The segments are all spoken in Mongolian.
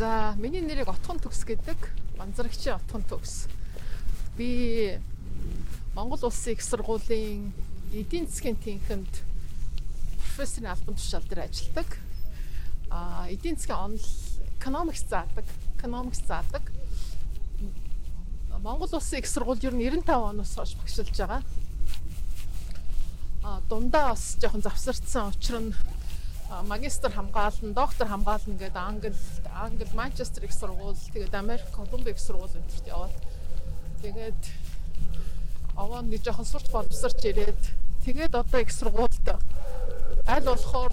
За, миний нэрийг Отхон төгс гэдэг. Манзарагчийн Отхон төгс. Би Монгол Улсын их сургуулийн эдийн засгийн тэнхимд профессорын албан тушаал дээр ажилладаг. Аа, эдийн засгийн онол экономикс заадаг. Экономикс заадаг. Монгол Улсын их сургууль ер нь 95 оноос хойш багшилж байгаа. Аа, дундаа бас жоохон завсарцсан нь магистр хамгаална, доктор хамгаална гэдэг англи англи Манчестер их сургууль, тэгээд Америк Колумбик их сургууль энтерт яваад тэгээд аваа нэг жоохон сурч боловсарч ирээд тэгээд одоо их сургуульд аль болохоор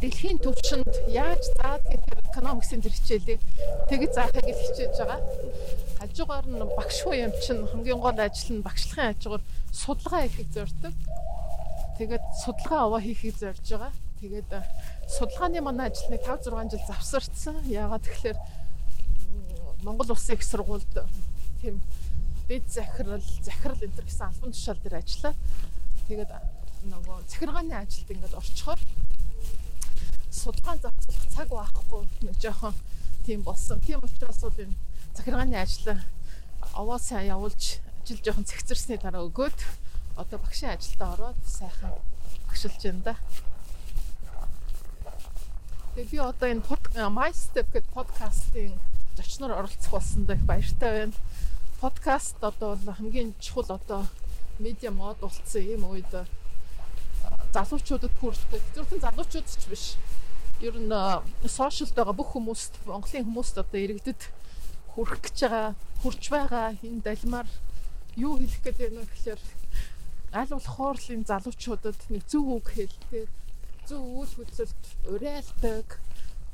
дэлхийн төвшөнд яаж заад гэхээр экономиксын төр хичээлийг тэгж заахыг л хичээж байгаа. Хажуугаар нь багш хуу юм чинь хамгийн гол ажил нь багшлахын хажуугаар судалгаа хийхийг зорддог. Тэгээд судалгаа аваа хийхийг зорж байгаа. Тэгээд э, судалгааны манай ажил нэг 5 6 жил завсарцсан. Яагаад тэгэхээр Монгол Улсын их сургуульд тийм дэд захирал, захирал энэ гэсэн албан тушаал дээр ажиллаад тэгээд э, нөгөө захиргааны ажилд ингээд орчхоор судалгаан зохицуулах цаг байхгүй нэг жоохон тийм болсон. Тийм учраас бол энэ захиргааны ажил овоо сайн явуулж ажил жоохон цэгцэрсний дараа өгөөд одоо багшийн ажилдаа ороод сайхан багшилж байна да. Тэгээ би одоо энэ My Step гэдэг подкастын зочноор оролцох болсонд их баяртай байна. Подкаст одоо хамгийн чухал одоо медиа мод болцсон юм үед залуучуудад хүрдэг. Зөвхөн залуучууд ч биш. Ер нь сошиалд байгаа бүх хүмүүст, Монголын хүмүүст одоо иргэдэд хүрэх гэж байгаа, хүрч байгаа энэ далмаар юу хэлэх гээд байна вэ гэхээр аль болохоор л энэ залуучуудад нэг зөв үг хэлдэг зөв үйл хөдлөлт уриалдаг,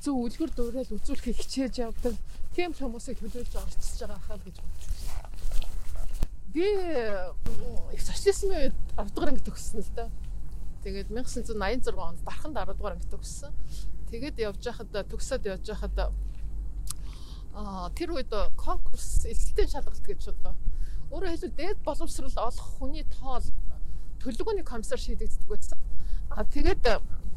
зөв үлгэр дуурайл үзүүлэхийг хичээж явдаг. Тийм хүмүүсийг төлөөлж орцсож байгаа хаа гэж бодсон. Би их социализмын үед 10 дугаар анги төгссөн л да. Тэгээд 1986 онд дархан 10 дугаар анги төгссөн. Тэгээд явж байхад төгсөөд явж байхад аа тэр үед конкурс эсэлтийн шалгалт гэж одоо өөрөөр хэлбэл дээд боловсрал олох хүний тоол төлөвлөгөөний комиссар шийдэгддэг байсан. А тэгээд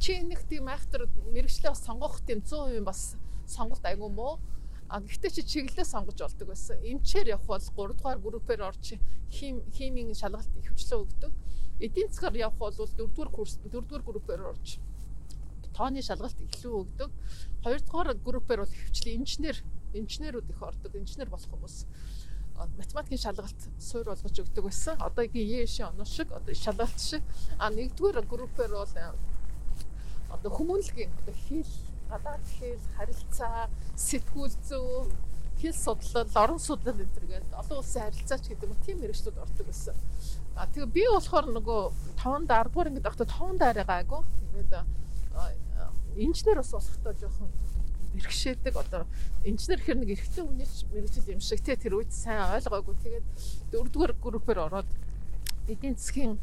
чи нэг тийм айхтар мэрэгчлээ бас сонгох тийм 100% бас сонголт айгу мó. А гэхдээ чи чиглэлээ сонгож болдог байсан. Эмчээр явах бол 3 дугаар группээр орж хим химийн шалгалт хөвчлөө өгдөг. Эдийн засгаар явах бол 4 дугаар курс 4 дугаар группээр орж тооны шалгалт илүү өгдөг. 2 дугаар группээр бол хөвчлээ инженер инженерүүд их ордог. Инженер болох хүмүүс математикийн шалгалт суур болгож өгдөг байсан. Одоогийн ЕШ оноо шиг одоо шалгалт шиг. А нэгдүгээр группээр бол одоо хүмүүнлэгийн одоо хэл, гадаад хэл, харилцаа, сэтгүүл зүй, хэл судлал, орон судлал энэ төргээд олон улсын харилцаач гэдэг нь тийм хэрэгслүүд ордог байсан. А тэгээ би болохоор нөгөө 5 10 дугаар ингээд ахта 5 даараа гайгүй. Тэгээд инженер бас болохтой жоохон бэрхшээдэг одоо инженер хэр нэг эрэгтэй хүний мэрэгжил юм шиг. Те тэр үед сайн ойлгоогүй. Тэгээд дөрөвдүгээр группээр ороод эдийн засгийн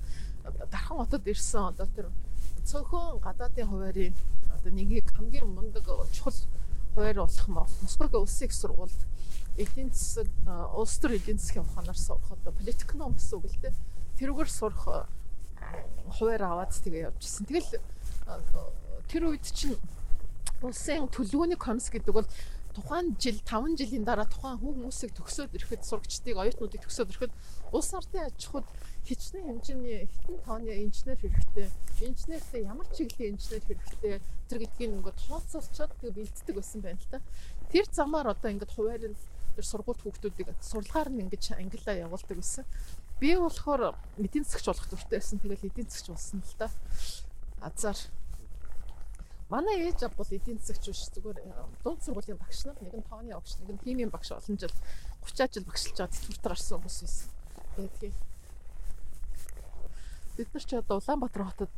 дархан хотод ирсэн. Одоо тэр цөөхөн гадаадын хуваарийн одоо нэгийг хамгийн мундаг чухал хуваар болох Москвагийн улсын их сургуульд эдийн засаг улс төр эдийн засгийн ухаанаар сурах одоо политикном гэсэн үг л дээ. Тэрүүгээр сурах хуваар аваад тэгээ явжсэн. Тэгэл тэр үед чинь улсын төлөвлөгөөний комисс гэдэг бол тухайн жил 5 жилийн дараа тухайн хүмүүсийг төгсөөд ирэхэд сурагчдыг оюутнуудыг төгсөөд ирэхэд улс ардын аж ахуйд хичнээн хэмжээний хитэн тооны инженер хэрэгтэй. Инженертэй ямар чиглэлийн инженер хэрэгтэй тэр гэдгийг ингээд тооцоолцоод тэгээ бэлддэг байсан байна л та. Тэр замаар одоо ингээд хуваарл тэр сургууль хүүхдүүдийг сурлагаар нь ингээд ангиллаа явуулдаг байсан. Би болохоор эдийн засгч болох дуртай байсан. Тэгэл эдийн засгч болсон л та. Азар Манай ээж ав бол эдийн засагч биш зүгээр э, дунд сургуулийн багш нар нэг нь тооны багш нэг нь химийн багш олон жил 30 жил багшилж байгаа тэтгэврт гарсан хүмүүс байсан. Тэгээд бид нар ч одоо Улаанбаатар хотод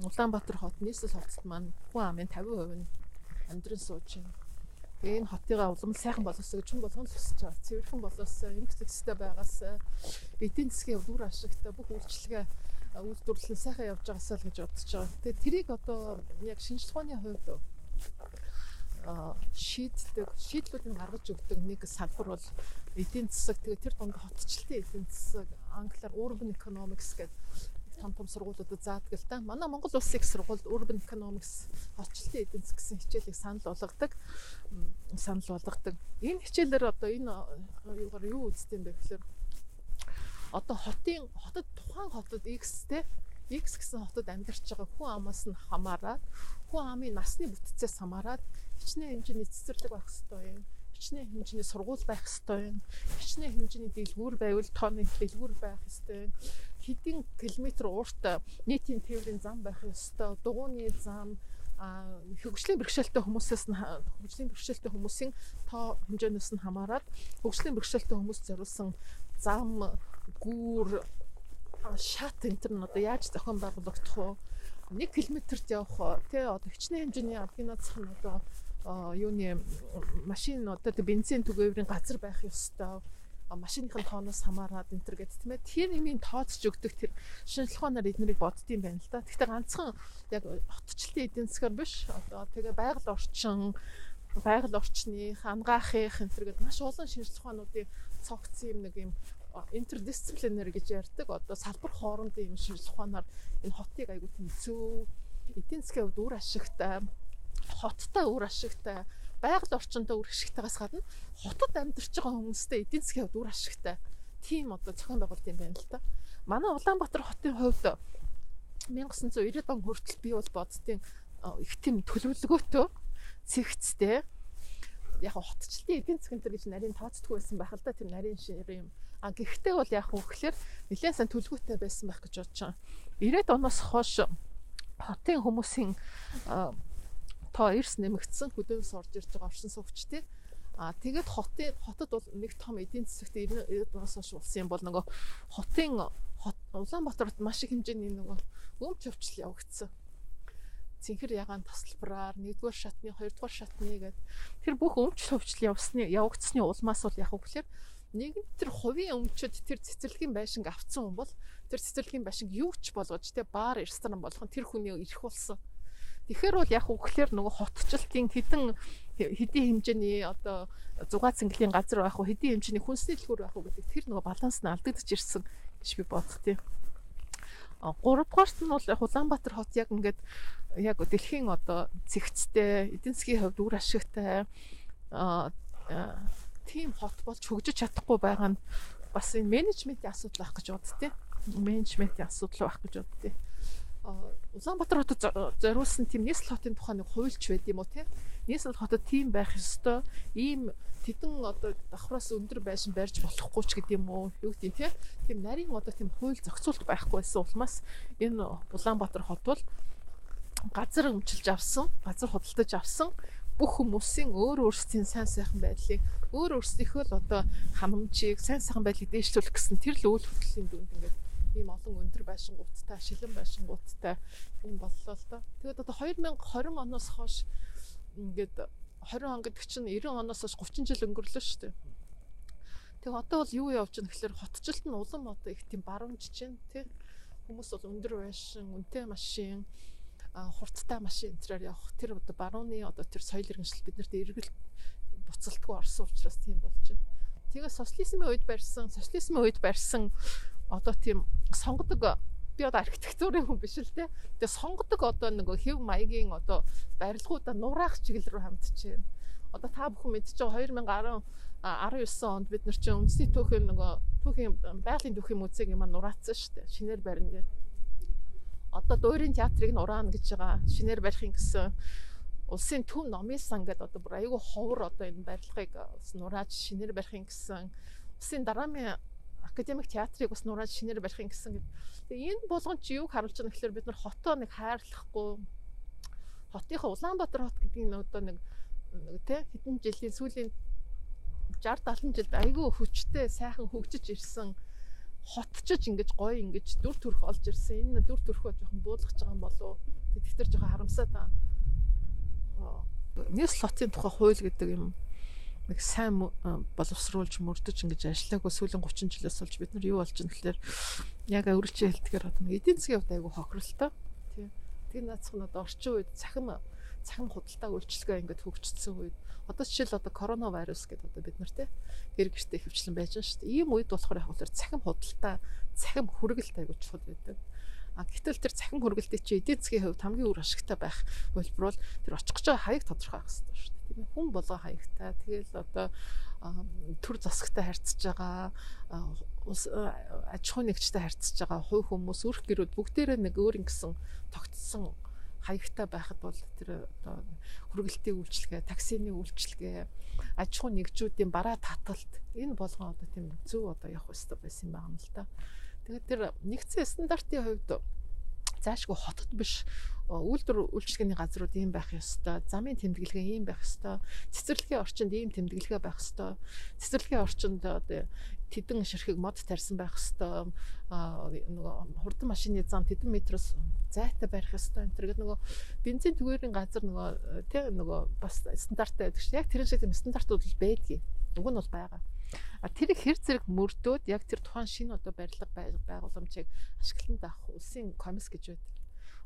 Улаанбаатар хот нийслэл хотод маань хүн амын 50% нь амьдран сууж байна. Тэгээ энэ хотыгаа улам сайхан боловсоо гэж хүн болгон л хүсэж байгаа. Цэвэрхэн боловсоо, эмх зэгцтэй байгаас эдийн засгийн үр ашигтай бүх үйлчлэгээ үйлдвэрлэл сайхан явж байгаасаа л гэж бодож байгаа. Тэгээ тэрийг одоо яг шинжлэх ухааны хувьд шийддэг, шийдлүүд нь гаргаж өгдөг нэг салбар бол эдийн засаг. Тэгээ тэр дунд хотчлтын эдийн засаг, англиар urban economics гэдэг том том сургуулиудад заадаг л да. Манай Монгол улсын их сургууль Urban Economics орчлтын эдийн засаг гэсэн хичээлийг санал болгодог. Санал болгодог. Энэ хичээлээр одоо энэ юугаар юу үздэг юм бэ гэхээр одоо хотын хотод тухайн хотод X те X гэсэн хотод амьдарч байгаа хүн амаас нь хамаарат хүн амын насны бүтцээс хамаарат хичнээн хэмжээний цэцэрлэг байх ёстой юм хичнээн хэмжээний сургууль байх ёстой юм. Хичнээн хэмжээний дэлгүүр байвал тооны дэлгүүр байх ёстой юм. Хэдийн километр уурт нийтийн тээврийн зам байх ёстой. Дугууны зам а хөгжлийн бэрхшээлтэй хүмүүсээс нь хөгжлийн бэрхшээлтэй хүмүүсийн тоо хэмжээнээс нь хамаарат хөгжлийн бэрхшээлтэй хүмүүс зориулсан зам гүүр шат энэ төр нь одоо яаж зохион байгуулагдах вэ? 1 км-т явах тий одоо хичнээн хэмжээний нууцх нь одоо юуны машин одоо бензин түгээврийн газар байх ёстой машиныхын тооноос хамаарат энэ төр гэдэг тийм ээ тэр нэмийн тооцож өгдөг тэр ухаанаар эднэрийг боддсон байна л да. Гэхдээ ганцхан яг хотчлтын эдийн засгаар биш одоо тэгээ байгаль орчин байгаль орчны хангаахын энэ төр гэдэг маш олон ухаануудын цогцсон юм нэг юм интердисциплинер гэж ярьдаг. Одоо салбар хоорондын юм шинжлэх ухаанаар энэ хотыг тийм зөв эдийн засгийн хувьд үр ашигтай хоттой үр ашигтай байгаль орчиндөө үр ашигтайгаас гадна хотод амьдарч байгаа хүмүүстэй эдийн засгийн хувьд үр ашигтай тийм одоо зохион байгуулалт юм байна л да. Манай Улаанбаатар хотын хувьд 1990 он хүртэл би бол боддtiin их тийм төлөвлөгөөтэй цэгцтэй яг хотчлтын эдийн засгийн төр гэж нарийн тооцдгүй байсан байх л да тэр нарийн шир юм. А гэхдээ бол яг үгээр нэлээд сайн төлөвлөгөөтэй байсан байх гэж бодож байгаа. 90-ад оноос хойш хотын хүмүүсийн тоо эрс нэмэгдсэн хөдөөс орж ирж байгаа оршин суугчтэй. А тэгээд хотын хотод бол нэг том эдийн засагт 90 оноос хойш улсын юм бол нөгөө хотын Улаанбаатарт маш их хэмжээний нөгөө өмч өвчл явагдсан. Цэнхэр ягаан тасалбараар 1-р шатны 2-р шатны гэдэг тэр бүх өмч өвчл явсны явагдсны улмаас бол яг үгээр нэг тэр хувийн өмчөд тэр цэцэрлэгийн байшинг авцсан хүн бол тэр цэцэрлэгийн байшинг юу ч болгож тэ баар ресторан болгох нь тэр хүний ирэх болсон Тэгэхээр бол яг үгээр нөгөө хотчлтын хитэн хэдийн хэмжээний одоо зугаа цэнгэлийн газар байх уу хэдийн хэмжээний хүнсний дэлгүүр байх уу гэдэг тэр нөгөө баланс нь алдагдж ирсэн гэж би боддتي. 3 дугаарт нь бол Улаанбаатар хот яг ингээд яг дэлхийн одоо цэгцтэй, эдийн засгийн хувьд үр ашигтай аа тийм хот болж хөгжиж чадахгүй байгаа нь бас энэ менежментийн асуудал байх гэж боддتي. Менежментийн асуудал байх гэж боддتي. Улаанбаатар хотод зориулсан тийм нийслэл хотын тухай нэг хуульч байд юм уу те нийслэл хотод тийм байх ёстой. Ийм тэдэн одоо давхраас өндөр байшин барьж болохгүй ч гэдэг юм уу юу гэдэг те тийм нарийн одоо тийм хууль зохицуулт байхгүй байсан улмаас энэ Улаанбаатар хот бол газар өмчилж авсан газар худалдаж авсан бүх хүмүүсийн өөр өөрсдийн сайн сайхан байдлыг өөр өөрсдийнхөө л одоо ханамжийг сайн сайхан байдлыг дээшлүүлэх гэсэн тэр л үйл хөдлөлийн дүнд ингээд ийм олон өндөр байшингуудтай, шилэн байшингуудтай юм боллоо л доо. Тэгээд одоо 2020 оноос хойш ингээд 20 он гэдэг чинь 90 оноос хойш 30 жил өнгөрлөө шүү дээ. Тэгээ одоо бол юу явж байна гэхээр хотчлт нь улам одоо их тийм баруунж чинь тий хүмүүс бол өндөр байшин, үнэтэй машин, хурдтай машин энтрээр явах тэр одоо барууны одоо тэр соёл иргэншил биднэрт эргэл буцалтгүй орсон учраас тийм болж байна. Тэгээ социализмын үед барьсан, социализмын үед барьсан одоо тийм сонгодог би одоо архитектурын хүн биш л те. Тэгээ сонгодог одоо нэг хэв маягийн одоо барилгуудаа нураах чиглэл рүү хандж байна. Одоо та бүхэн мэдчихэе 2010 19 онд бид нар чинь үндэсний түүхийн нөгөө түүхийн байгалийн түүхийн музейг юм нураацсан шүү дээ. Шинээр барина гэдэг. Одоо дуурийн театрыг нураана гэж байгаа. Шинээр барихын гэсэн улсын төв номын сан гэдэг одоо бүр айгүй ховор одоо энэ барилгыг нурааж шинээр барихын гэсэн улсын драмын академик театрыг бас нурааж шинээр барихын гэсэн. Тэгээ энэ болгон чи юг харуулж байгаа гэхээр бид нар хотоо нэг хайрлахгүй хотынхоо Улаанбаатар хот гэдэг нь одоо нэг тий хэдэн жилийн сүүлийн 60 70 жилд айгүй хүчтэй сайхан хөгжиж ирсэн хотчиж ингэж гоё ингэж дүр төрх олж ирсэн. Энэ дүр төрхөө жоохон буулгаж байгаа юм болов уу? Тэгтэр жоохон харамсаад байна. Нийс лотын тухай хууль гэдэг юм нэг сайн боловсруулж мөрдөж ингэж ажиллаагүй сүүлийн 30 жилээс болж бид нар юу болж байна гэхээр яг хэлтгэр одоо нэг эдийн засгийн хувьд айгүй хохиролтой тий Тэр наацх нь одоо орчин үед цахим цахим худалдаа үйлчлэгээ ингээд хөгжсөн үед одоо жишээл одоо коронавирус гэдэг одоо бид нар тий гэр гэртээ хөвчлэн байж байгаа шүү дээ. Ийм үед болохоор яг л цахим худалдаа цахим хүргэлт айгүй чухал байдаг. А гэтэл тэр цахим хөргөлтөд чи эдийн засгийн хувьд хамгийн үр ашигтай байх хөлбөр бол тэр очих гэж хаяг тодорхой байх хэрэгтэй шүү дээ. Тийм хүн болгоо хаягтай. Тэгэл одоо төр засагтай харьцаж байгаа аж ахуй нэгжтэй харьцаж байгаа хувь хүмүүс өрх гэрүүд бүгдээрээ нэг өөр ингэсэн тогтсон хаягтай байхад бол тэр одоо хөргөлтийн үйлчлэгээ, таксины үйлчлэгээ, аж ахуй нэгжүүдийн бараа таталт энэ болгон одоо тийм зөв одоо явах хэрэгтэй байсан юм байна л да. Тэгээд тэр нэгдсэн стандартын хувьд заашгүй хотод биш үйлдвэр үйлчлэгээний газрууд ийм байх ёстой. Замын тэмдэглэгээ ийм байх ёстой. Цэцэрлэгийн орчинд ийм тэмдэглэгээ байх ёстой. Цэцэрлэгийн орчинд тэдэн ширхэг мод тарьсан байх ёстой. Нөгөө хурдан машины зам тэдэн метроос зайтай барих ёстой. Тэр гэдэг нөгөө бензин түгээрийн газар нөгөө тэг нөгөө бас стандарттай байдаг шүү. Яг тэр шиг стандартууд л байдгийг. Уг нь бол байгаа. А тэрийг хэр зэрэг мөрдөөд яг тэр тухайн шинэ одоо барилга байгууламжийг ашиглалтанд авах улсын комисс гэж байдаг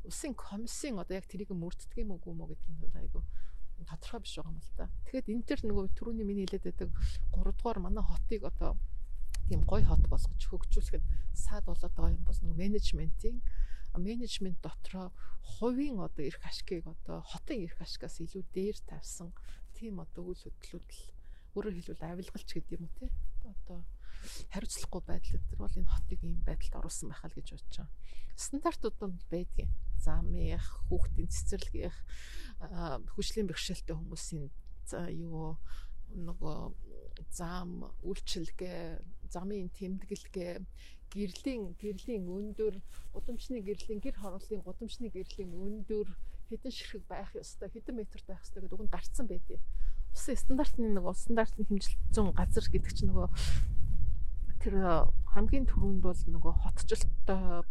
улсын комиссийн одоо яг тэрийг мөрддөг юм уу мó гэдэг нь айгу тодорхой биш байгаа юм л да. Тэгэхээр энэ төр нөгөө түрүүний миний хэлээд байдаг 3 дугаар манай хотыг одоо тийм гоё хот болгож хөгжүүлэхэд саад болоод байгаа юм бол нөгөө менежментийн менежмент дотроо хувийн одоо эрх ашгийг одоо хотын эрх ашгаас илүү дээр тавьсан тийм одоо үйл хөдлөлүүд л өөрөөр хэлбэл авилгалч гэдэг юм уу те одоо хариуцлахгүй байдал төр бол энэ хотыг ийм байдалд оруулсан байхаа л гэж бодож байгаа. Стандартууд нь байдгийн замынх, хүүхдийн цэцэрлэгийнх, хүчлийн бэрхшээлтэй хүмүүсийн юу нөгөө зам, үйлчилгээ, замын тэмдэглэгээ, гэрлийн гэрлийн өндөр, гудамжны гэрлийн гэр хорооллын гудамжны гэрлийн өндөр хэдэн ширхэг байх ёстой, хэдэн метр байх ёстой гэдэг нь гарцсан байдیں۔ Усын стандартны нэг стандартын хэмжилтэн газар гэдэг чинь нөгөө тэр хамгийн түрүүнд бол нөгөө хотчлолттой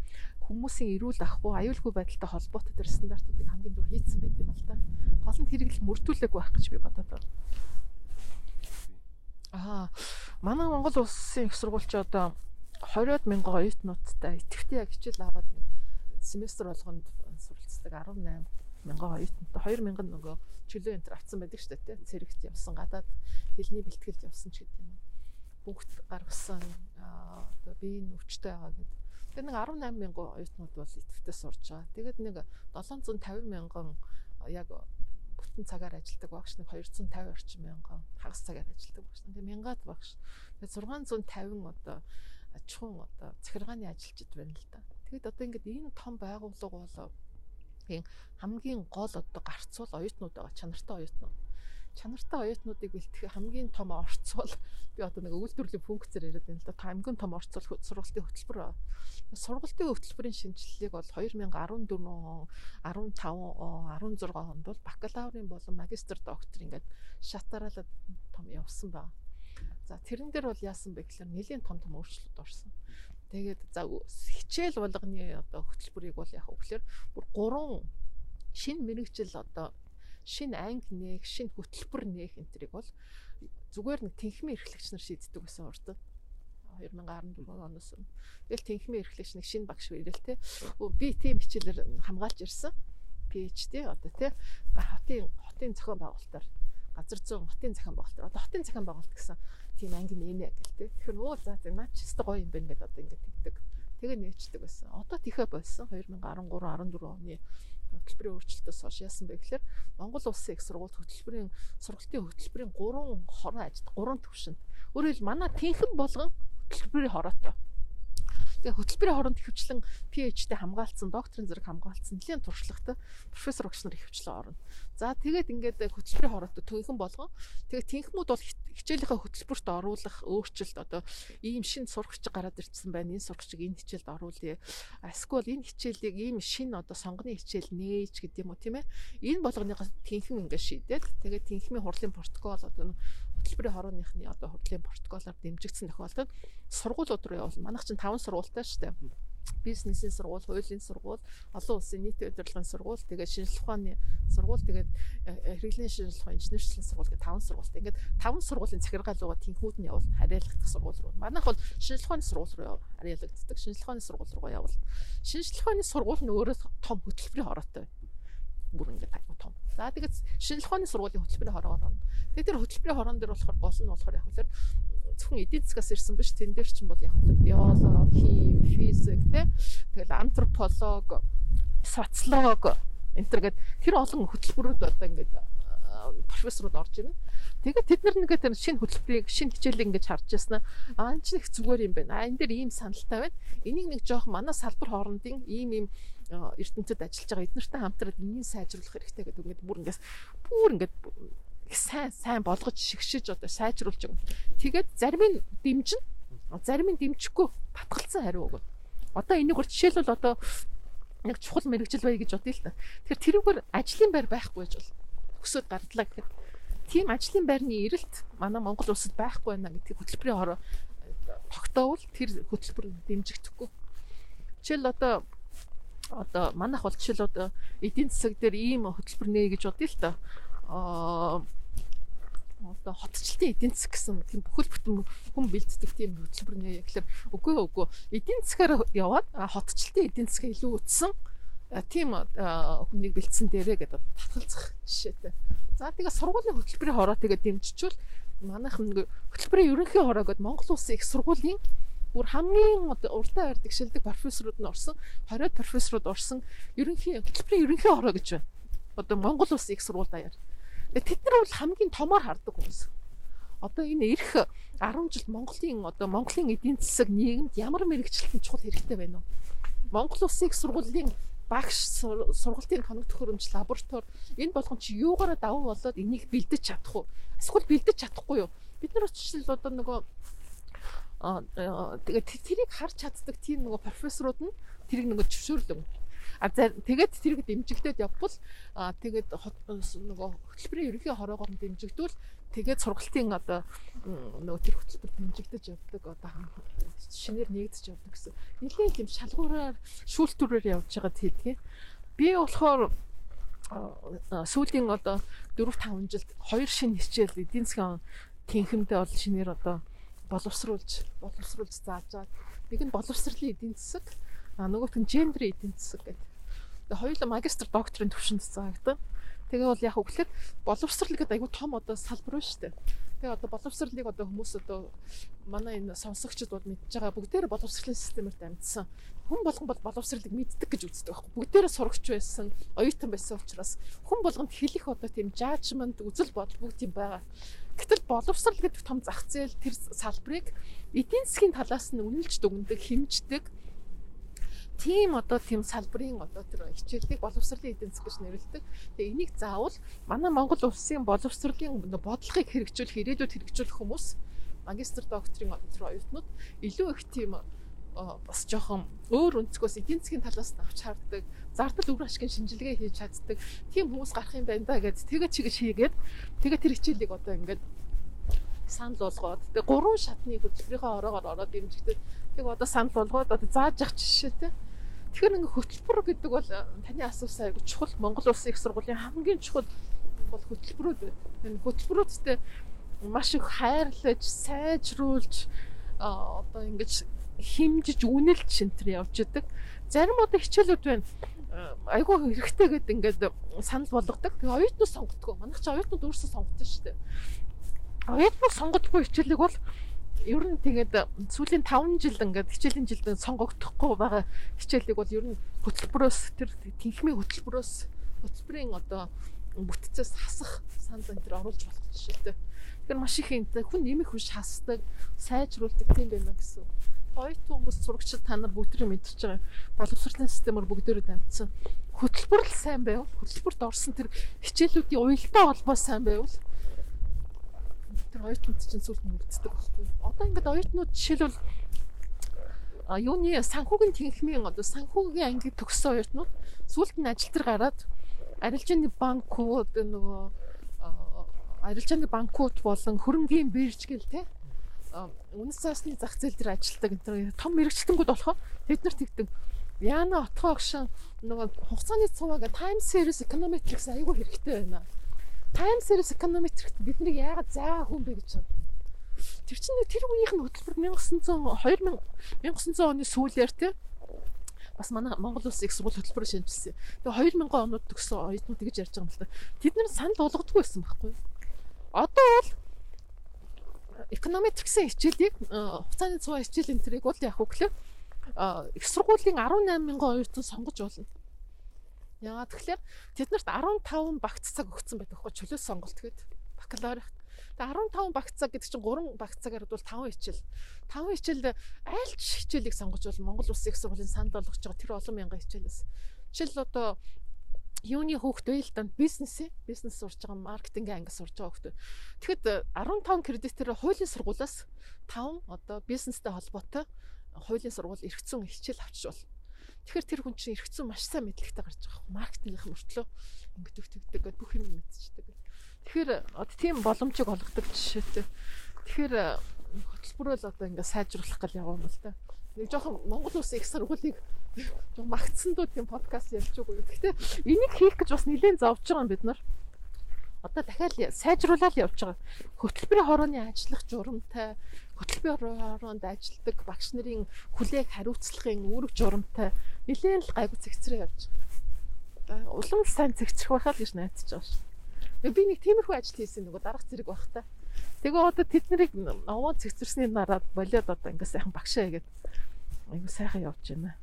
хүмүүсийн эрүүл ахгүй аюулгүй байдалтай холбоотой тэр стандартуудыг хамгийн дөрөв хийцэн байт юм л да. Гол нь хэрэгэл мөрдүүлэг байх гэж би бодоод байна. Аа манай Монгол улсын их сургуульч одоо 20-од мянган оюутнуудтай идэвхтэй яг хичээл аваад семестр болгонд суралцдаг 18 мянган оюутнуудтай 2000 нөгөө чөлөө энэ авцсан байдаг шүү дээ. Цэрэгт явсан гадаад хэлний бэлтгэлд явсан ч гэдэг юм. Бүгд гаргасан одоо биеийн өвчтэй байгаа гэдэг Тэгээ нэг 18 мянган оюутнууд бол идэвхтэй сурж байгаа. Тэгээд нэг 750 мянган яг бүтэн цагаар ажилладаг багш нэг 250 орчим мянган хагас цагаар ажилладаг багш. Тэгээ мянгад багш. Тэгээд 650 одоо ачхуун одоо захиргааны ажилчид байна л да. Тэгэд одоо ингээд энэ том байгууллага болоо хамгийн гол одоо гарцуул оюутнууд байгаа чанартай оюутнууд чанартай оюутнуудыг бэлтгэх хамгийн том орцуул би одоо нэг үйлдвэрлэлийн функцээр яриад байна л да. Хамгийн том орцуул сургалтын хөтөлбөр байна. Сургалтын хөтөлбөрийн шинжилгээг бол 2014 он, 15 он, 16 онд бол бакалаврын болон магистр доктор ингээд шатараалаад том явсан ба. За тэрэн дээр бол яасан бэ гэхээр нэлийн том том өөрчлөлт орсон. Тэгээд за хичээл болгоны одоо хөтөлбөрийг бол яг өгөхлөөр бүр гурван шинэ мэрэгжил одоо шинэ анги нээх, шинэ хөтөлбөр нээх энтрийг бол зүгээр нэг тэнхмийн эрхлэгч нар шийддэг гэсэн урд 2014 оноос. Тэгэл тэнхмийн эрхлэгч нэг шинэ багш ирэл те. Би тийм хичээлээр хамгаалж ирсэн. PhD одоо те хотын хотын зохион байгуулалтаар газар зүйн хотын зохион байгуулалт. Одоо хотын зохион байгуулалт гэсэн тийм анги нэнэ гэл те. Тэгэхээр өө за наа ч өстой гоё юм байна гэдээ одоо ингэ тэгдэг. Тэгээ нээчдэг байсан. Одоо тэхэ болсон 2013 14 оны хөтөлбөрийн өөрчлөлтөөс хойш яасан бэ гэхээр Монгол улсын их сургууль хөтөлбөрийн сургалтын хөтөлбөрийн 3 хорон ажид 3 төвшөнд өөрөөр хэл манай тэнхэн болгон хөтөлбөрийн хороотой Тэгээ хөтөлбөрийн хоронд ихэвчлэн PhD хамгаалцсан, докторийн зэрэг хамгаалцсан нэлийн туршлагатай профессор багш нар ихэвчлэн орно. За тэгээд ингээд хөтөлбөрийн хороотой төнхөн болгон тэгээд тэнхмүүд бол хичээлийнхээ хөтөлбөрт оруулах өөрчлөлт одоо ийм шин сурагч гараад ирсэн байна. Энэ сурагчийг энэ хичээлд оруулъя. Эсвэл энэ хичээлийг ийм шин одоо сонгоны хичээл нээж гэдэг юм уу тийм ээ. Энэ болгоныгоо тэнхэн ингээд шийдээд тэгээд тэнхмийн хурлын протокол одоо хөтөлбөрийн хорооныхны одоо хурлын протоколоор дэмжигдсэн тохиолдолд сургуулиуд руу явуулна. Манайх чинь 5 сургуультай шүү дээ бизнесийн сургууль, хуулийн сургууль, олон улсын нийтийн удирдлагын сургууль, тэгээд шинжилгээ ухааны сургууль, тэгээд э, хэрэглээний шинжилгээ ухааны инженерчлэгийн сургууль гэх таван сургуультай. Ингээд таван сургуулийн захиргаалууга тэнхүүд нь явуулна харьяалагдах сургууль руу. Манайх бол шинжилгээ ухааны сургууль руу харьяалагддаг. Шинжилгээ ухааны сургууль руу явуулна. Шинжилгээ ухааны сургууль нь өөрөө том хөтөлбөрийн хороотой бүр ингээд айгу том. За тэгээд шинжилгээ ухааны сургуулийн хөтөлбөрийн хороо орно. Тэгээд тэр хөтөлбөрийн хороон дээр болохоор гол нь болохоор яг үлэр зөвхөн эдийн засгаас ирсэн биш тэн дээр чинь бол яг биологи, физик тий тэгэл антрополог, социолог энэ төр гээд тэр олон хөтөлбөрүүд одоо ингээд профессорууд орж ирнэ. Тэгээд тэд нар нэгэ тэр шинэ хөтөлбөрийг шинэ хичээлийг ингэж харж яснаа аа энэ чинь их зүгээр юм байна. Аа энэ дээр ийм саналтай байна. Энийг нэг жоох манай салбар хоорондын ийм ийм ертөнцид ажиллаж байгаа эднэртэй хамтраад энийг сайжруулах хэрэгтэй гэдэг ингээд бүр ингээс бүр ингээд сайн сайн болгож шигшиж одоо сайжруулж байгаа. Тэгээд зарим нь дэмжин зарим нь дэмжихгүй батгалцсан хариу өгнө. Одоо энийг бол жишээлбэл одоо нэг чухал мэрэгжил бай гэж бодъё л та. Тэгэхээр тэрүүгээр ажлын байр байхгүй гэж бол өсөд гардлаа гэхэд тийм ажлын байрны эрэлт манай Монгол улсад байхгүй байна гэдгийг хөтөлбөрийн хороо тогтоовол тэр хөтөлбөр дэмжигдэхгүй. Жишээл одоо одоо манайх бол жишээл одоо эдийн засаг дээр ийм хөтөлбөр нэ гэж бодъё л та. Аа одоо хотчлтын эдийн засаг гэсэн тийм бүхэл бүтэн хүн бэлддэг тийм хөтөлбөр нэ гэхэлэр үгүй үгүй эдийн засгаар яваад хотчлтын эдийн засаг илүү үтсэн тийм хүнийг бэлдсэн дээрээ гэдэг татгалзах жишээтэй. За тэгээ сургуулийн хөтөлбөрийн хороо тэгээ дэмжижүүл манайхан хөтөлбөрийн ерөнхий хороо гэдэг Монгол улсын их сургуулийн бүр хамгийн уртаа байрдаг шилдэг профессорууд нь орсон 20 профессорууд орсон ерөнхий хөтөлбөрийн ерөнхий хороо гэж байна. Одоо Монгол улсын их сургууль даяар. Тэд нар бол хамгийн томоор хардаг хүмүүс. Одоо энэ эх 10 жил Монголын одоо Монголын эдийн засаг нийгэмд ямар мэрэгчлэлтэн чухал хэрэгтэй байна вэ? Монгол улсын их сургуулийн багш сургалтын тоног төхөөрөмж лаборатори энэ болгон чи юугаараа давуу болоод энийг бэлдэж чадах уу? Эсвэл бэлдэж чадахгүй юу? Бид нар очил одоо нөгөө тэгээд тэрийг харж чаддаг тийм нөгөө профессорууд нь тэрийг нөгөө зөвшөөрлөг А тэгээд тэрийг дэмжигдээд явбал тэгээд нөгөө хөтөлбөрийн ерөнхий хороогоор дэмжигдвэл тэгээд сургалтын одоо нөгөө тэр хөтөлбөр дэмжигдэж явдаг одоо шинээр нэгдэж явдаг гэсэн. Нилийн тийм шалгуураар шүүлтүүрээр явж байгаа тийдгээ. Би болохоор сүүлийн одоо 4 5 жилд хоёр шинэ хичээл эдийн засгийн тэнхимдээ бол шинээр одоо боловсруулж боловсруулж заажаад нэг нь боловсролын эдийн засаг а нөгөөх нь гендер эдийн засаг гэдэг хоёулаа магистр докторийн төвшөнд цаагдаг. Тэгээ бол яг үгээр боловсрал гэдэг айгүй том одоо салбар байна шүү дээ. Тэгээ одоо боловсралыг одоо хүмүүс одоо манай энэ сонсогчид бол мэдж байгаа бүгдээр боловсролын системээр дамжсан. Хүн болгон бол боловсралыг мэддэг гэж үздэг байхгүй. Бүгдээрээ сурагч байсан, оюутан байсан учраас хүн болгонд хэлэх одоо тийм жажмент, үзэл бодол бүгд юм байгаа. Гэтэл боловсрал гэдэг том зах зээл тэр салбарыг эдийн засгийн талаас нь үнэлж дүгндэг, хэмждэг тийм одоо тийм салбарын одоо тэр хичээлийг боловсролын эдийн засаг гэж нэрлэдэг. Тэгээ энийг заавал манай Монгол улсын боловсролын бодлогыг хэрэгжүүлэх, ирээдүйд хэрэгжүүлэх хүмүүс магистр докторийн тэр оюутнууд илүү их тийм бас жоохон өөр өнцгөөс эдийн засгийн талаас нь авч харддаг, зардал үр ашигын шинжилгээ хийж чаддаг. Тийм хүмүүс гарах юм байна да гэж тэгээ чигээр хийгээд тэгээ тэр хичээлийг одоо ингээд санал болгоод тэгээ гурван шатны хөтөлбөрийнхөө ороогоор ороод дэмжигдээд тэгээ одоо санал болгоод одоо зааж явах жишээтэй Тэгэхээр ингээ хөтөлбөр гэдэг бол э, таны асуусан айгу чухал. Монгол Улсын их сургуулийн хамгийн чухал бол хөтөлбөрүүд байна. Хөтөлбөрүүдтэй маш их хайрлаж, сайжруулж одоо ингэж химжиж үнэлж шинтер явж идэг. Зарим одоо хичээлүүд байна. Э, айгу хэрэгтэй гэдэг ингээд санал болгодог. Тэгээ оюутнууд сонгодгоо. Манайх ч оюутнууд өөрсдөө сонгодог шүү дээ. Оюутнууд сонгодгүй хичээлэг бол ер нь тэгээд сүүлийн 5 жил ингээд хичээлийн жилд сонгогдохгүй байгаа хичээлийг бол ер нь хөтөлбөрөөс тэр тэнхмийн хөтөлбөрөөс хөтөлбөрийн одоо бүтцээс хасах санал энэ оруулж болох жишээтэй. Тэгэхээр маш их энэ хүн нэмэх хүч хасдаг, сайжруулдаг тийм байна гэсэн. Оюут хүмүүс сурагчид та нар бүгд мэдчихэж байгаа. Боловсролын системээр бүгдээрээ дамжсан. Хөтөлбөр л сайн байв. Хөтөлбөрт орсон тэр хичээлүүдийн уялдаа холбоо сайн байвал тэр оюутнууд чинь сүлд нүгддэг байхгүй. Одоо ингээд оюутнууд жишээлбэл а юуны санхүүгийн тэнхмийн одоо санхүүгийн анги төгссөн оюутнууд сүлд нь ажил дээр гараад арилжааны банкуд нөгөө арилжааны банкуд болон хөрөнгийн бирж гэл те үнэс цаасны зах зээл дээр ажилтдаг энэ том мэрэгчлэнгүүд болохоор тэд нар тэгдэг Яна отгоо гшин нөгөө хугацааны цуваа time series econometrics айгүй хэрэгтэй байна time series econometric биднийг яагаад заа хүн бэ гэж байна. Тэр чинь нэг тэр үеийнх нь хөтөлбөр 1900 2000 1900 оны сүүлээр те бас манай Монгол улс их сургууль хөтөлбөр шинжилсэн. Тэгээ 2000 онууд төгсөн оюутнууд гэж ярьж байгаа юм л та. Тэд нар санал болгодгүй байсан байхгүй? Одоо бол эконометриксийн хичээлийг хугацааны цуваа хичээл энэ төрийг бол яг үгээр их сургуулийн 18 мянган оюутан сонгож болно. Яагаад тэгэхээр тэднэрт 15 багц цаг өгсөн байдаг хөө чөлөөс сонголт гээд бакалаврт. Тэгээ 15 багц цаг гэдэг чинь 3 багц цагаар бол 5 хичээл. 5 хичээлд аль ч хичээлийг сонгож бол Монгол Улсын их сургуулийн санд болгож байгаа тэр олон мянган хичээлээс. Жишээл одоо юуны хүүхд вэ л да бизнес бизнес сурж байгаа маркетинг анги сурж байгаа хүүхд. Тэгэхэд 15 кредитээр хуулийн сургуулиас 5 одоо бизнестэй холбоотой хуулийн сургууль эргэцэн хичээл авчиж бол. Тэгэхээр тэр хүн чинь эргэцэн маш сайн мэдлэгтэй гарч байгаа. Маркетингийнх мөртлөө ингэж төгтөгдөг бүх юм мэдчихдэг. Тэгэхээр одоо тийм боломжийг олгодог жишээтэй. Тэгэхээр хөтөлбөрөөл одоо ингэ сайжруулах гал яваа юм л да. Нэг жоохон Монгол улсын их сургуулийг жоо магтсан дуу тийм подкаст ярьж байгаа. Гэхдээ энийг хийх гэж бас нэлээд зовж байгаа юм бид нар. Одоо дахиад сайжруулаад явж байгаа. Хөтөлбөрийн хорооны ажиллах журамтай, хөтөлбөрийн хороонд ажилладаг багш нарын хүлээг хариуцлагын үүрэг журамтай нэлээд л гайгүй цэгцрээ явж байгаа. Улам сайн цэгцрэх байхаа л гэж найдаж байгаа шүү. Би нэг тиймэрхүү ажил хийсэн нөгөө дарах зэрэг байх та. Тэгээ одоо тэд нарыг овоо цэгцэрсний нараад болоод одоо ингээ сайхан багшаа хийгээд айгу сайхан явж байна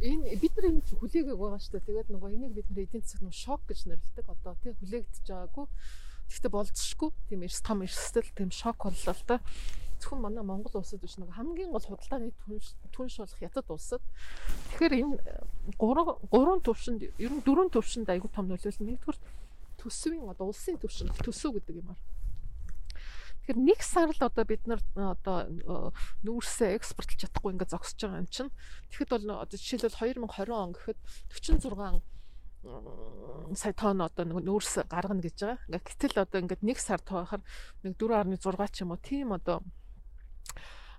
энэ бид нар энэ хүлээгээг байгаа шүү дээ. Тэгээд нөгөө энийг бид нар эдийн нь шок гэж нэрлэдэг. Одоо тий хүлээгдэж байгаагүй. Тэгтээ болцсохгүй. Тийм эрс том эрсдэл тийм шок боллоо л да. Зөвхөн манай Монгол улсад биш нөгөө хамгийн гол худалдааны түнш болох хятад улсад. Тэгэхээр энэ гурван гурван төвшөнд ер нь дөрвөн төвшөнд айгүй том нөлөөлөл. Нэгдүгээр төсвийн одоо улсын түвшинд төсөв гэдэг юм аа Тэгэхээр нэг сар л одоо бид нар одоо нүүрсээ экспортлж чадахгүй ингээд зогсож байгаа юм чинь. Тэгэхэд бол одоо жишээлбэл 2020 он гэхэд 46 сая тонн одоо нэг нүүрс гаргана гэж байгаа. Ингээ гэтэл одоо ингээд нэг сар тоохоор нэг 4.6 ч юм уу тийм одоо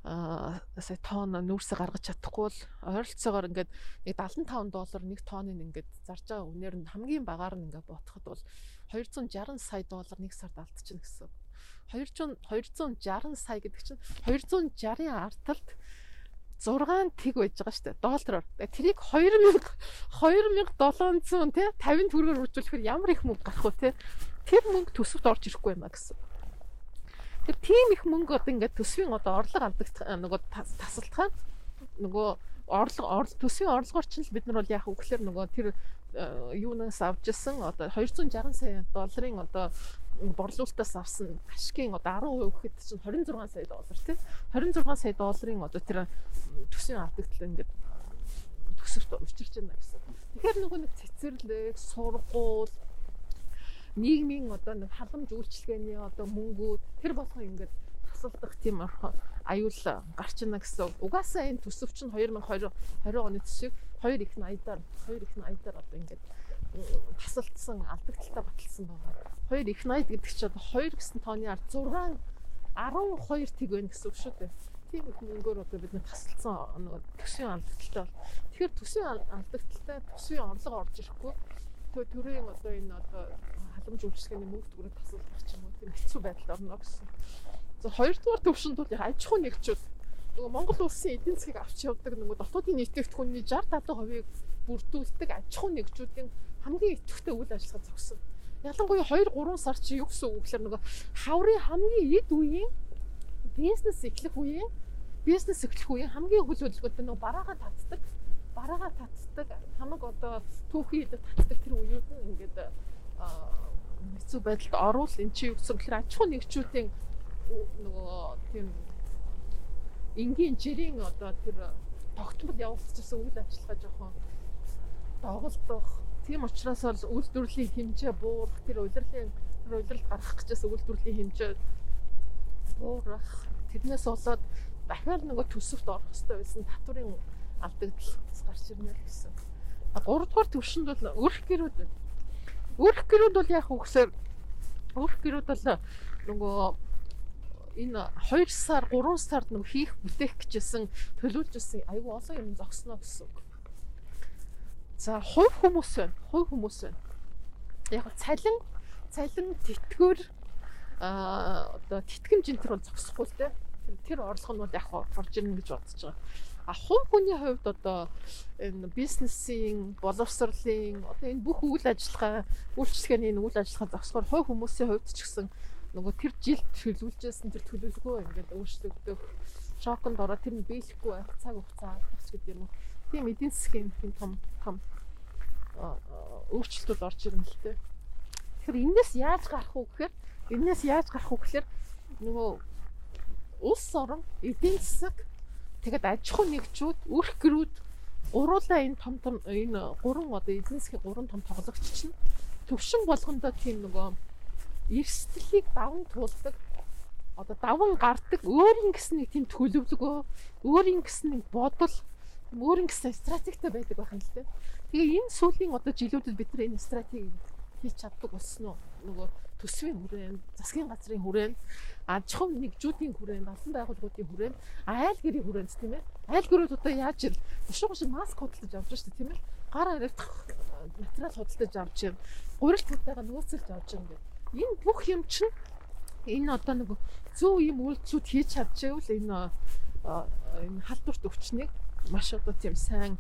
сая тонн нүүрсэ гаргаж чадахгүй бол ойролцоогоор ингээд нэг 75 доллар нэг тонныг ингээд зарж байгаа үнээр нь хамгийн багаар нь ингээд бодоход бол 260 сая доллар нэг сард алдчихна гэсэн. 200 260 сая гэдэг чинь 260-ын арталт 6 тэг байж байгаа шүү дээ доллараар. Тэрийг 2000 2700 тий 50 төгрөгөөр үржүүлэхээр ямар их мөнгө гарах вэ тий? Тэр мөнгө төсөвт орж ирэхгүй юм а гэсэн. Тэр тийм их мөнгө одоо ингээд төсвийн одоо орлого алдагдах нөгөө тасалдах нөгөө орлого орлого төсвийн орлогоор ч л бид нар бол вэ гэхээр нөгөө тэр юунаас авч ирсэн одоо 260 сая долларын одоо борлуулалтаас авсан ашигын одоо 10% гэхэд чинь 26 сая доллар тий 26 сая долларын одоо тэр төсвийн авдагтал ингээд төсөвт учирч байна гэсэн. Тэгэхээр нөгөө нэг цэцэрлэг, сургууль нийгмийн одоо нэг халамж үйлчлэгээний одоо мөнгүүд тэр болгоо ингээд тасалдах тийм аюул гарч ина гэсэн. Угаасаа энэ төсөв чинь 2020 20 оны төсвийг 2 их 80-аар 2 их 80-аар одоо ингээд тасалдсан алдагталтай баталсан байна. 2 их 80 гэдэг чинь одоо 2 гэсэн тооны ард 6 12 тэг байна гэсэн үг шүү дээ. Тийм их мөнгөөр одоо бид тасалдсан нэг төсвийн алдагталтай бол. Тэгэхээр төсвийн алдагталтай төсвийн орлого орж ирэхгүй. Төрийн одоо энэ одоо халамж үйлчлэгээний мөнгө төгрөг тасалдах ч юм уу тийм хэцүү байдалд орно гэсэн. За хоёрдугаар төвшөнд бол аж ахуй нэгжүүд нөгөө Монгол улсын эдийн засгийг авч явдаг нөгөө дотоодын нийтлэгдэхүүний 60 70%-ийг бүрдүүлдэг аж ахуй нэгжүүдийн хамгийн идэвхтэй үйл ажиллагаа зогсон. Ялангуяа 2 3 сар чи юу гэсэн үг гэхээр нөгөө хаврын хамгийн эд үеийн бизнес эхлэх үеийн бизнес эхлэх үеийн хамгийн хөл хөдөлгөөнтэй нөгөө бараагаа татдаг. Бараагаа татдаг. Хамаг одоо түүхий идэ татдаг тэр үеүүд нь ингээд хэцүү байдалд оруул. Эн чи юу гэсэн гэхээр аж ахуй нэгжүүдийн нөгөө тийм энгийн жирийн одоо тэр тогтмол явуулчихсан үйл ажиллагаа жоохон доголдох Тийм учраас бол үйлдвэрлэлийн хэмжээ буурах, тэр улирлын тэр улиралд гарах гэжээс үйлдвэрлэлийн хэмжээ буурах. Тэрнээс болоод дахиад нөгөө төсөвт орох хэрэгтэй байсан татврын алдагдал гарч ирнэ л гэсэн. А 3 дугаар төвшөнд бол өрх гэрүүд байна. Өрх гэрүүд бол яг үгсээр өрх гэрүүд бол нөгөө энэ 2 сар 3 сард нөгөө хийх бүтээх гэжсэн төлөвлөж ирсэн айгүй олон юм зогсноо гэсэн үг. За хувь хүмүүс байна. Хувь хүмүүс байна. Яг цалин цалин тэтгэр а одоо тэтгэмж энэ төр бол зогсохгүй л дээ. Тэр орлого нь бол яг орж ирнэ гэж бодож байгаа. А хувь хүний хувьд одоо энэ бизнесийн, боловсролын одоо энэ бүх үйл ажиллагаа, үйлчлэгээний энэ үйл ажиллагаа зогсохоор хувь хүмүүсийн хувьд ч гэсэн нөгөө тэр жилд төлөвлөжсэн тэр төлөвлөгөө ингээд өөрчлөгдөх шоконд ороод тэр нь биелэхгүй байх цаг хугацаа алдах ч гэдэг юм уу. Тийм эдийн засгийн тийм том том өөрчлөлтүүд орж ирнэ л дээ. Тэгэхээр энэс яаж гарах уу гэхээр энэс яаж гарах уу гэхээр нөгөө улс орон эдийн засаг тэгээд аж ахуй нэгжүүд өрх гэрүүд гуруула энэ том том энэ гурван одоо эдийн засгийн гурван том тоглогч чинь төвшин болгондоо тийм нөгөө эрсдлийг даван туулдаг одоо даван гардаг өөрийн гэсэн нэг тийм төлөвлөгөө өөрийн гэсэн нэг бодол өөрийн гэсэн стратегтэй байдаг байх юм л дээ. Тэгээ энэ сүүлийн одоо жилүүдэд бид нар энэ стратегийг хийж чаддаг болсон уу? Нөгөө төсвийн хүрээнд, засгийн газрын хүрээнд, аж ахуй нэгжүүдийн хүрээнд, албан байгууллагуудын хүрээнд, айл гэрийн хүрээнд тийм ээ. Айл гэрүүд одоо яаж ир? Бушуу гошин маск худалдаж авч шүү дээ тийм ээ. Гар хариулах материал худалдаж авч юм. Гурил тутайгаа нөөцөлж авч юм гэдэг. Энэ бүх юм чинь энэ одоо нэг зөв юм үйлдэлүүд хийж чадчихвэл энэ энэ халдварт өвчнийг маш одоо тийм сайн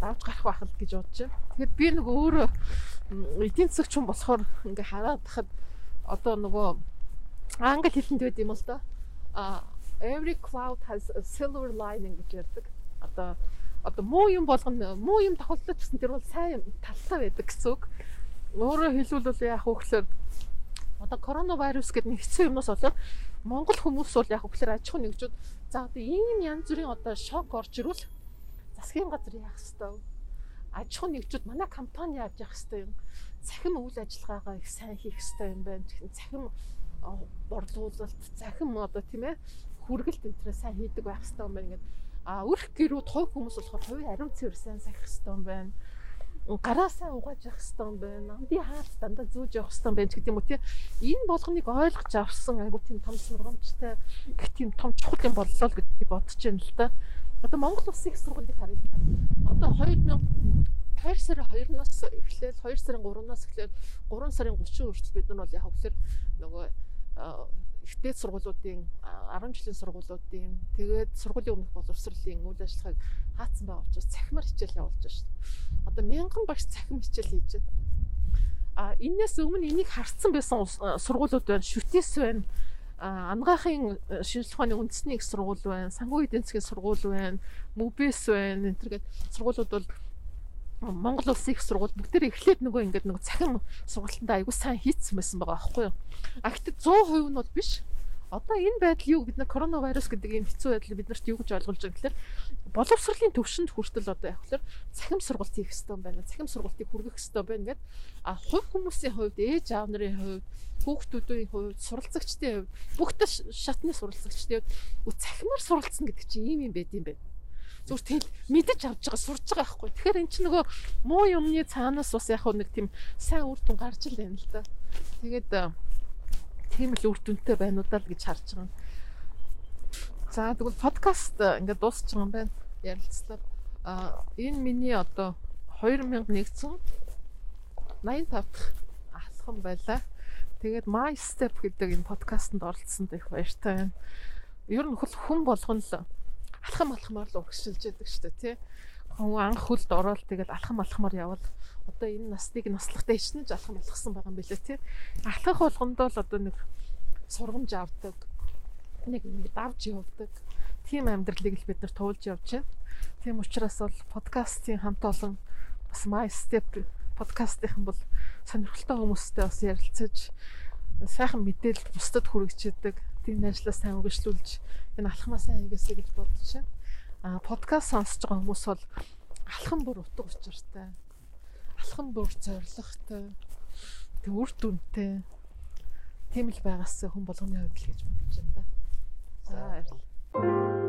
давж гарах байх л гэж бодож байна. Тэгэхээр би нэг өөрөө эдийн засагч хүн болохоор ингээ хараад тахад одоо нөгөө англи хэлэнд байд юм л да. А every cloud has a silver lining гэж ярьдаг. Одоо одоо муу юм болгоно муу юм тохиолдож гэсэн тэр бол сайн талтай байдаг гэсэн үг. Өөрөөр хэлбэл яг хөөхлөөр одоо коронавирус гэдэг нэг хэцүү юмнаас болоод Монгол хүмүүс бол яг хөөхлөөр аж ахуй нэгжүүд за одоо ийм янз бүрийн одоо шок орж ирвэл засгийн газар яах вэ? Аж ахуй нэгжүүд манай компани яаж явах ёстой юм? Цахим үйл ажиллагаагаа их сайн хийх ёстой юм байна. Цахим борлуулалт, цахим одоо тийм ээ хүргэлт энтрээ сайн хийдэг байх ёстой юм байна гэдэг. А өрх гэрүүд хувь хүмүүс болохоор хувийн ариун цэвэр сайн сахих ёстой юм байна гараасаа угааж явах хэрэгтэй юм байна. Амдын хаарт дандаа зүүж явах хэрэгтэй юм байна гэдэг юм уу тий. Энэ болгоныг ойлгож авсан айгу тийм том сургамжтай их тийм том чухал юм боллоо л гэж би бодож байна л да. Одоо Монгол Улсын их сургуулийг харъя. Одоо 2000 2 сарын 2-наас эхлээл 2 сарын 3-наас эхлээл 3 сарын 30 хүртэл бид нар бол яг хөвлөр нөгөө ихтэй сургуулиудын 10 жилийн сургуулиудын тэгээд сургуулийн өмнөх боловсролын үйл ажиллагааг хаацсан байгаа учраас цахимаар хичээл явуулж байна шүү дээ. Одоо мянган багш цахим хичээл хийж байна. А энэс өмнө энийг харцсан байсан сургуулиуд байна. Шүтээс байна ангаахын э, шинжлэх ухааны үндэсний их сургууль байна, санхүү эдийн засгийн сургууль байна, МΟБЭС байна. энэ төргээд сургуулиуд бол Монгол улсын их сургууль бүгдээр эхлээд нөгөө ингээд нөгөө цахим сургалтанд аягүй сайн хийцсэн байсан байгаа аахгүй юу. А гэхдээ 100% нь бол биш одоо энэ байдал юу бид нар коронавирус гэдэг энэ хэцүү байдлыг бид нарт юу гэж ойлгуулж байгаа гэхээр боловсролын төвшөнд хүртэл одоо яг хөлөр цахим сургалт хийх хэрэгтэй юм байна. Цахим сургалтыг хүргэх хэрэгтэй байна гэдэг. А хувь хүмүүсийн хувьд ээж аав нарын хувьд хүүхдүүдийн хувьд суралцагчдын хувьд бүх шатны суралцагчдын хувьд цахимаар суралцсан гэдэг чинь ийм юм байд юм байна зүгээр тэл мэдэж авч байгаа сурж байгаа байхгүй. Тэгэхээр эн чинь нөгөө муу юмны цаанаас бас яг нэг тийм сайн үр дүн гарч ил байна л да. Тэгээд тийм л үр дүнтэй байна уу даа гэж харж байгаа. За тэгвэл подкаст э, ингээд дуусч байгаа юм байна. Ярилцлага. А энэ миний одоо 2100 85 дахь алхам байлаа. Тэгээд My Step гэдэг энэ подкастэнд оролцсонд их баяртай байна. Ер нь хөл хүн болгон л алхам алхмаар л урагшилж яадаг шүү дээ тий. Хүн анх хөлд ороод тэгээд алхам алхмаар явал одоо энэ насныг наслахтай ичнэж алхам алхсан байгаа юм билээ тий. Алхах болгондоо л одоо нэг сургамж авдаг. Нэг давж явдаг. Тим амьдралыг л бид нар туулж явж байна. Тийм учраас бол подкастын хамт олон бас My Step подкастын бол сонирхолтой хүмүүстэй бас ярилцаж сайхан мэдээлэл бусдад хүргэждэг. Тийм ажлаа сайн үргэлжлүүлж энэ алхмаа сайн хийгээсэй гэж бодож байна. А подкаст сонсож байгаа хүмүүс бол алхам бүр утга учиртай алхам бүр зоригтой тэг үр дүнтэй тийм л байгаас хүн болгоны хувьд л гэж бодож байна да. За баярлалаа.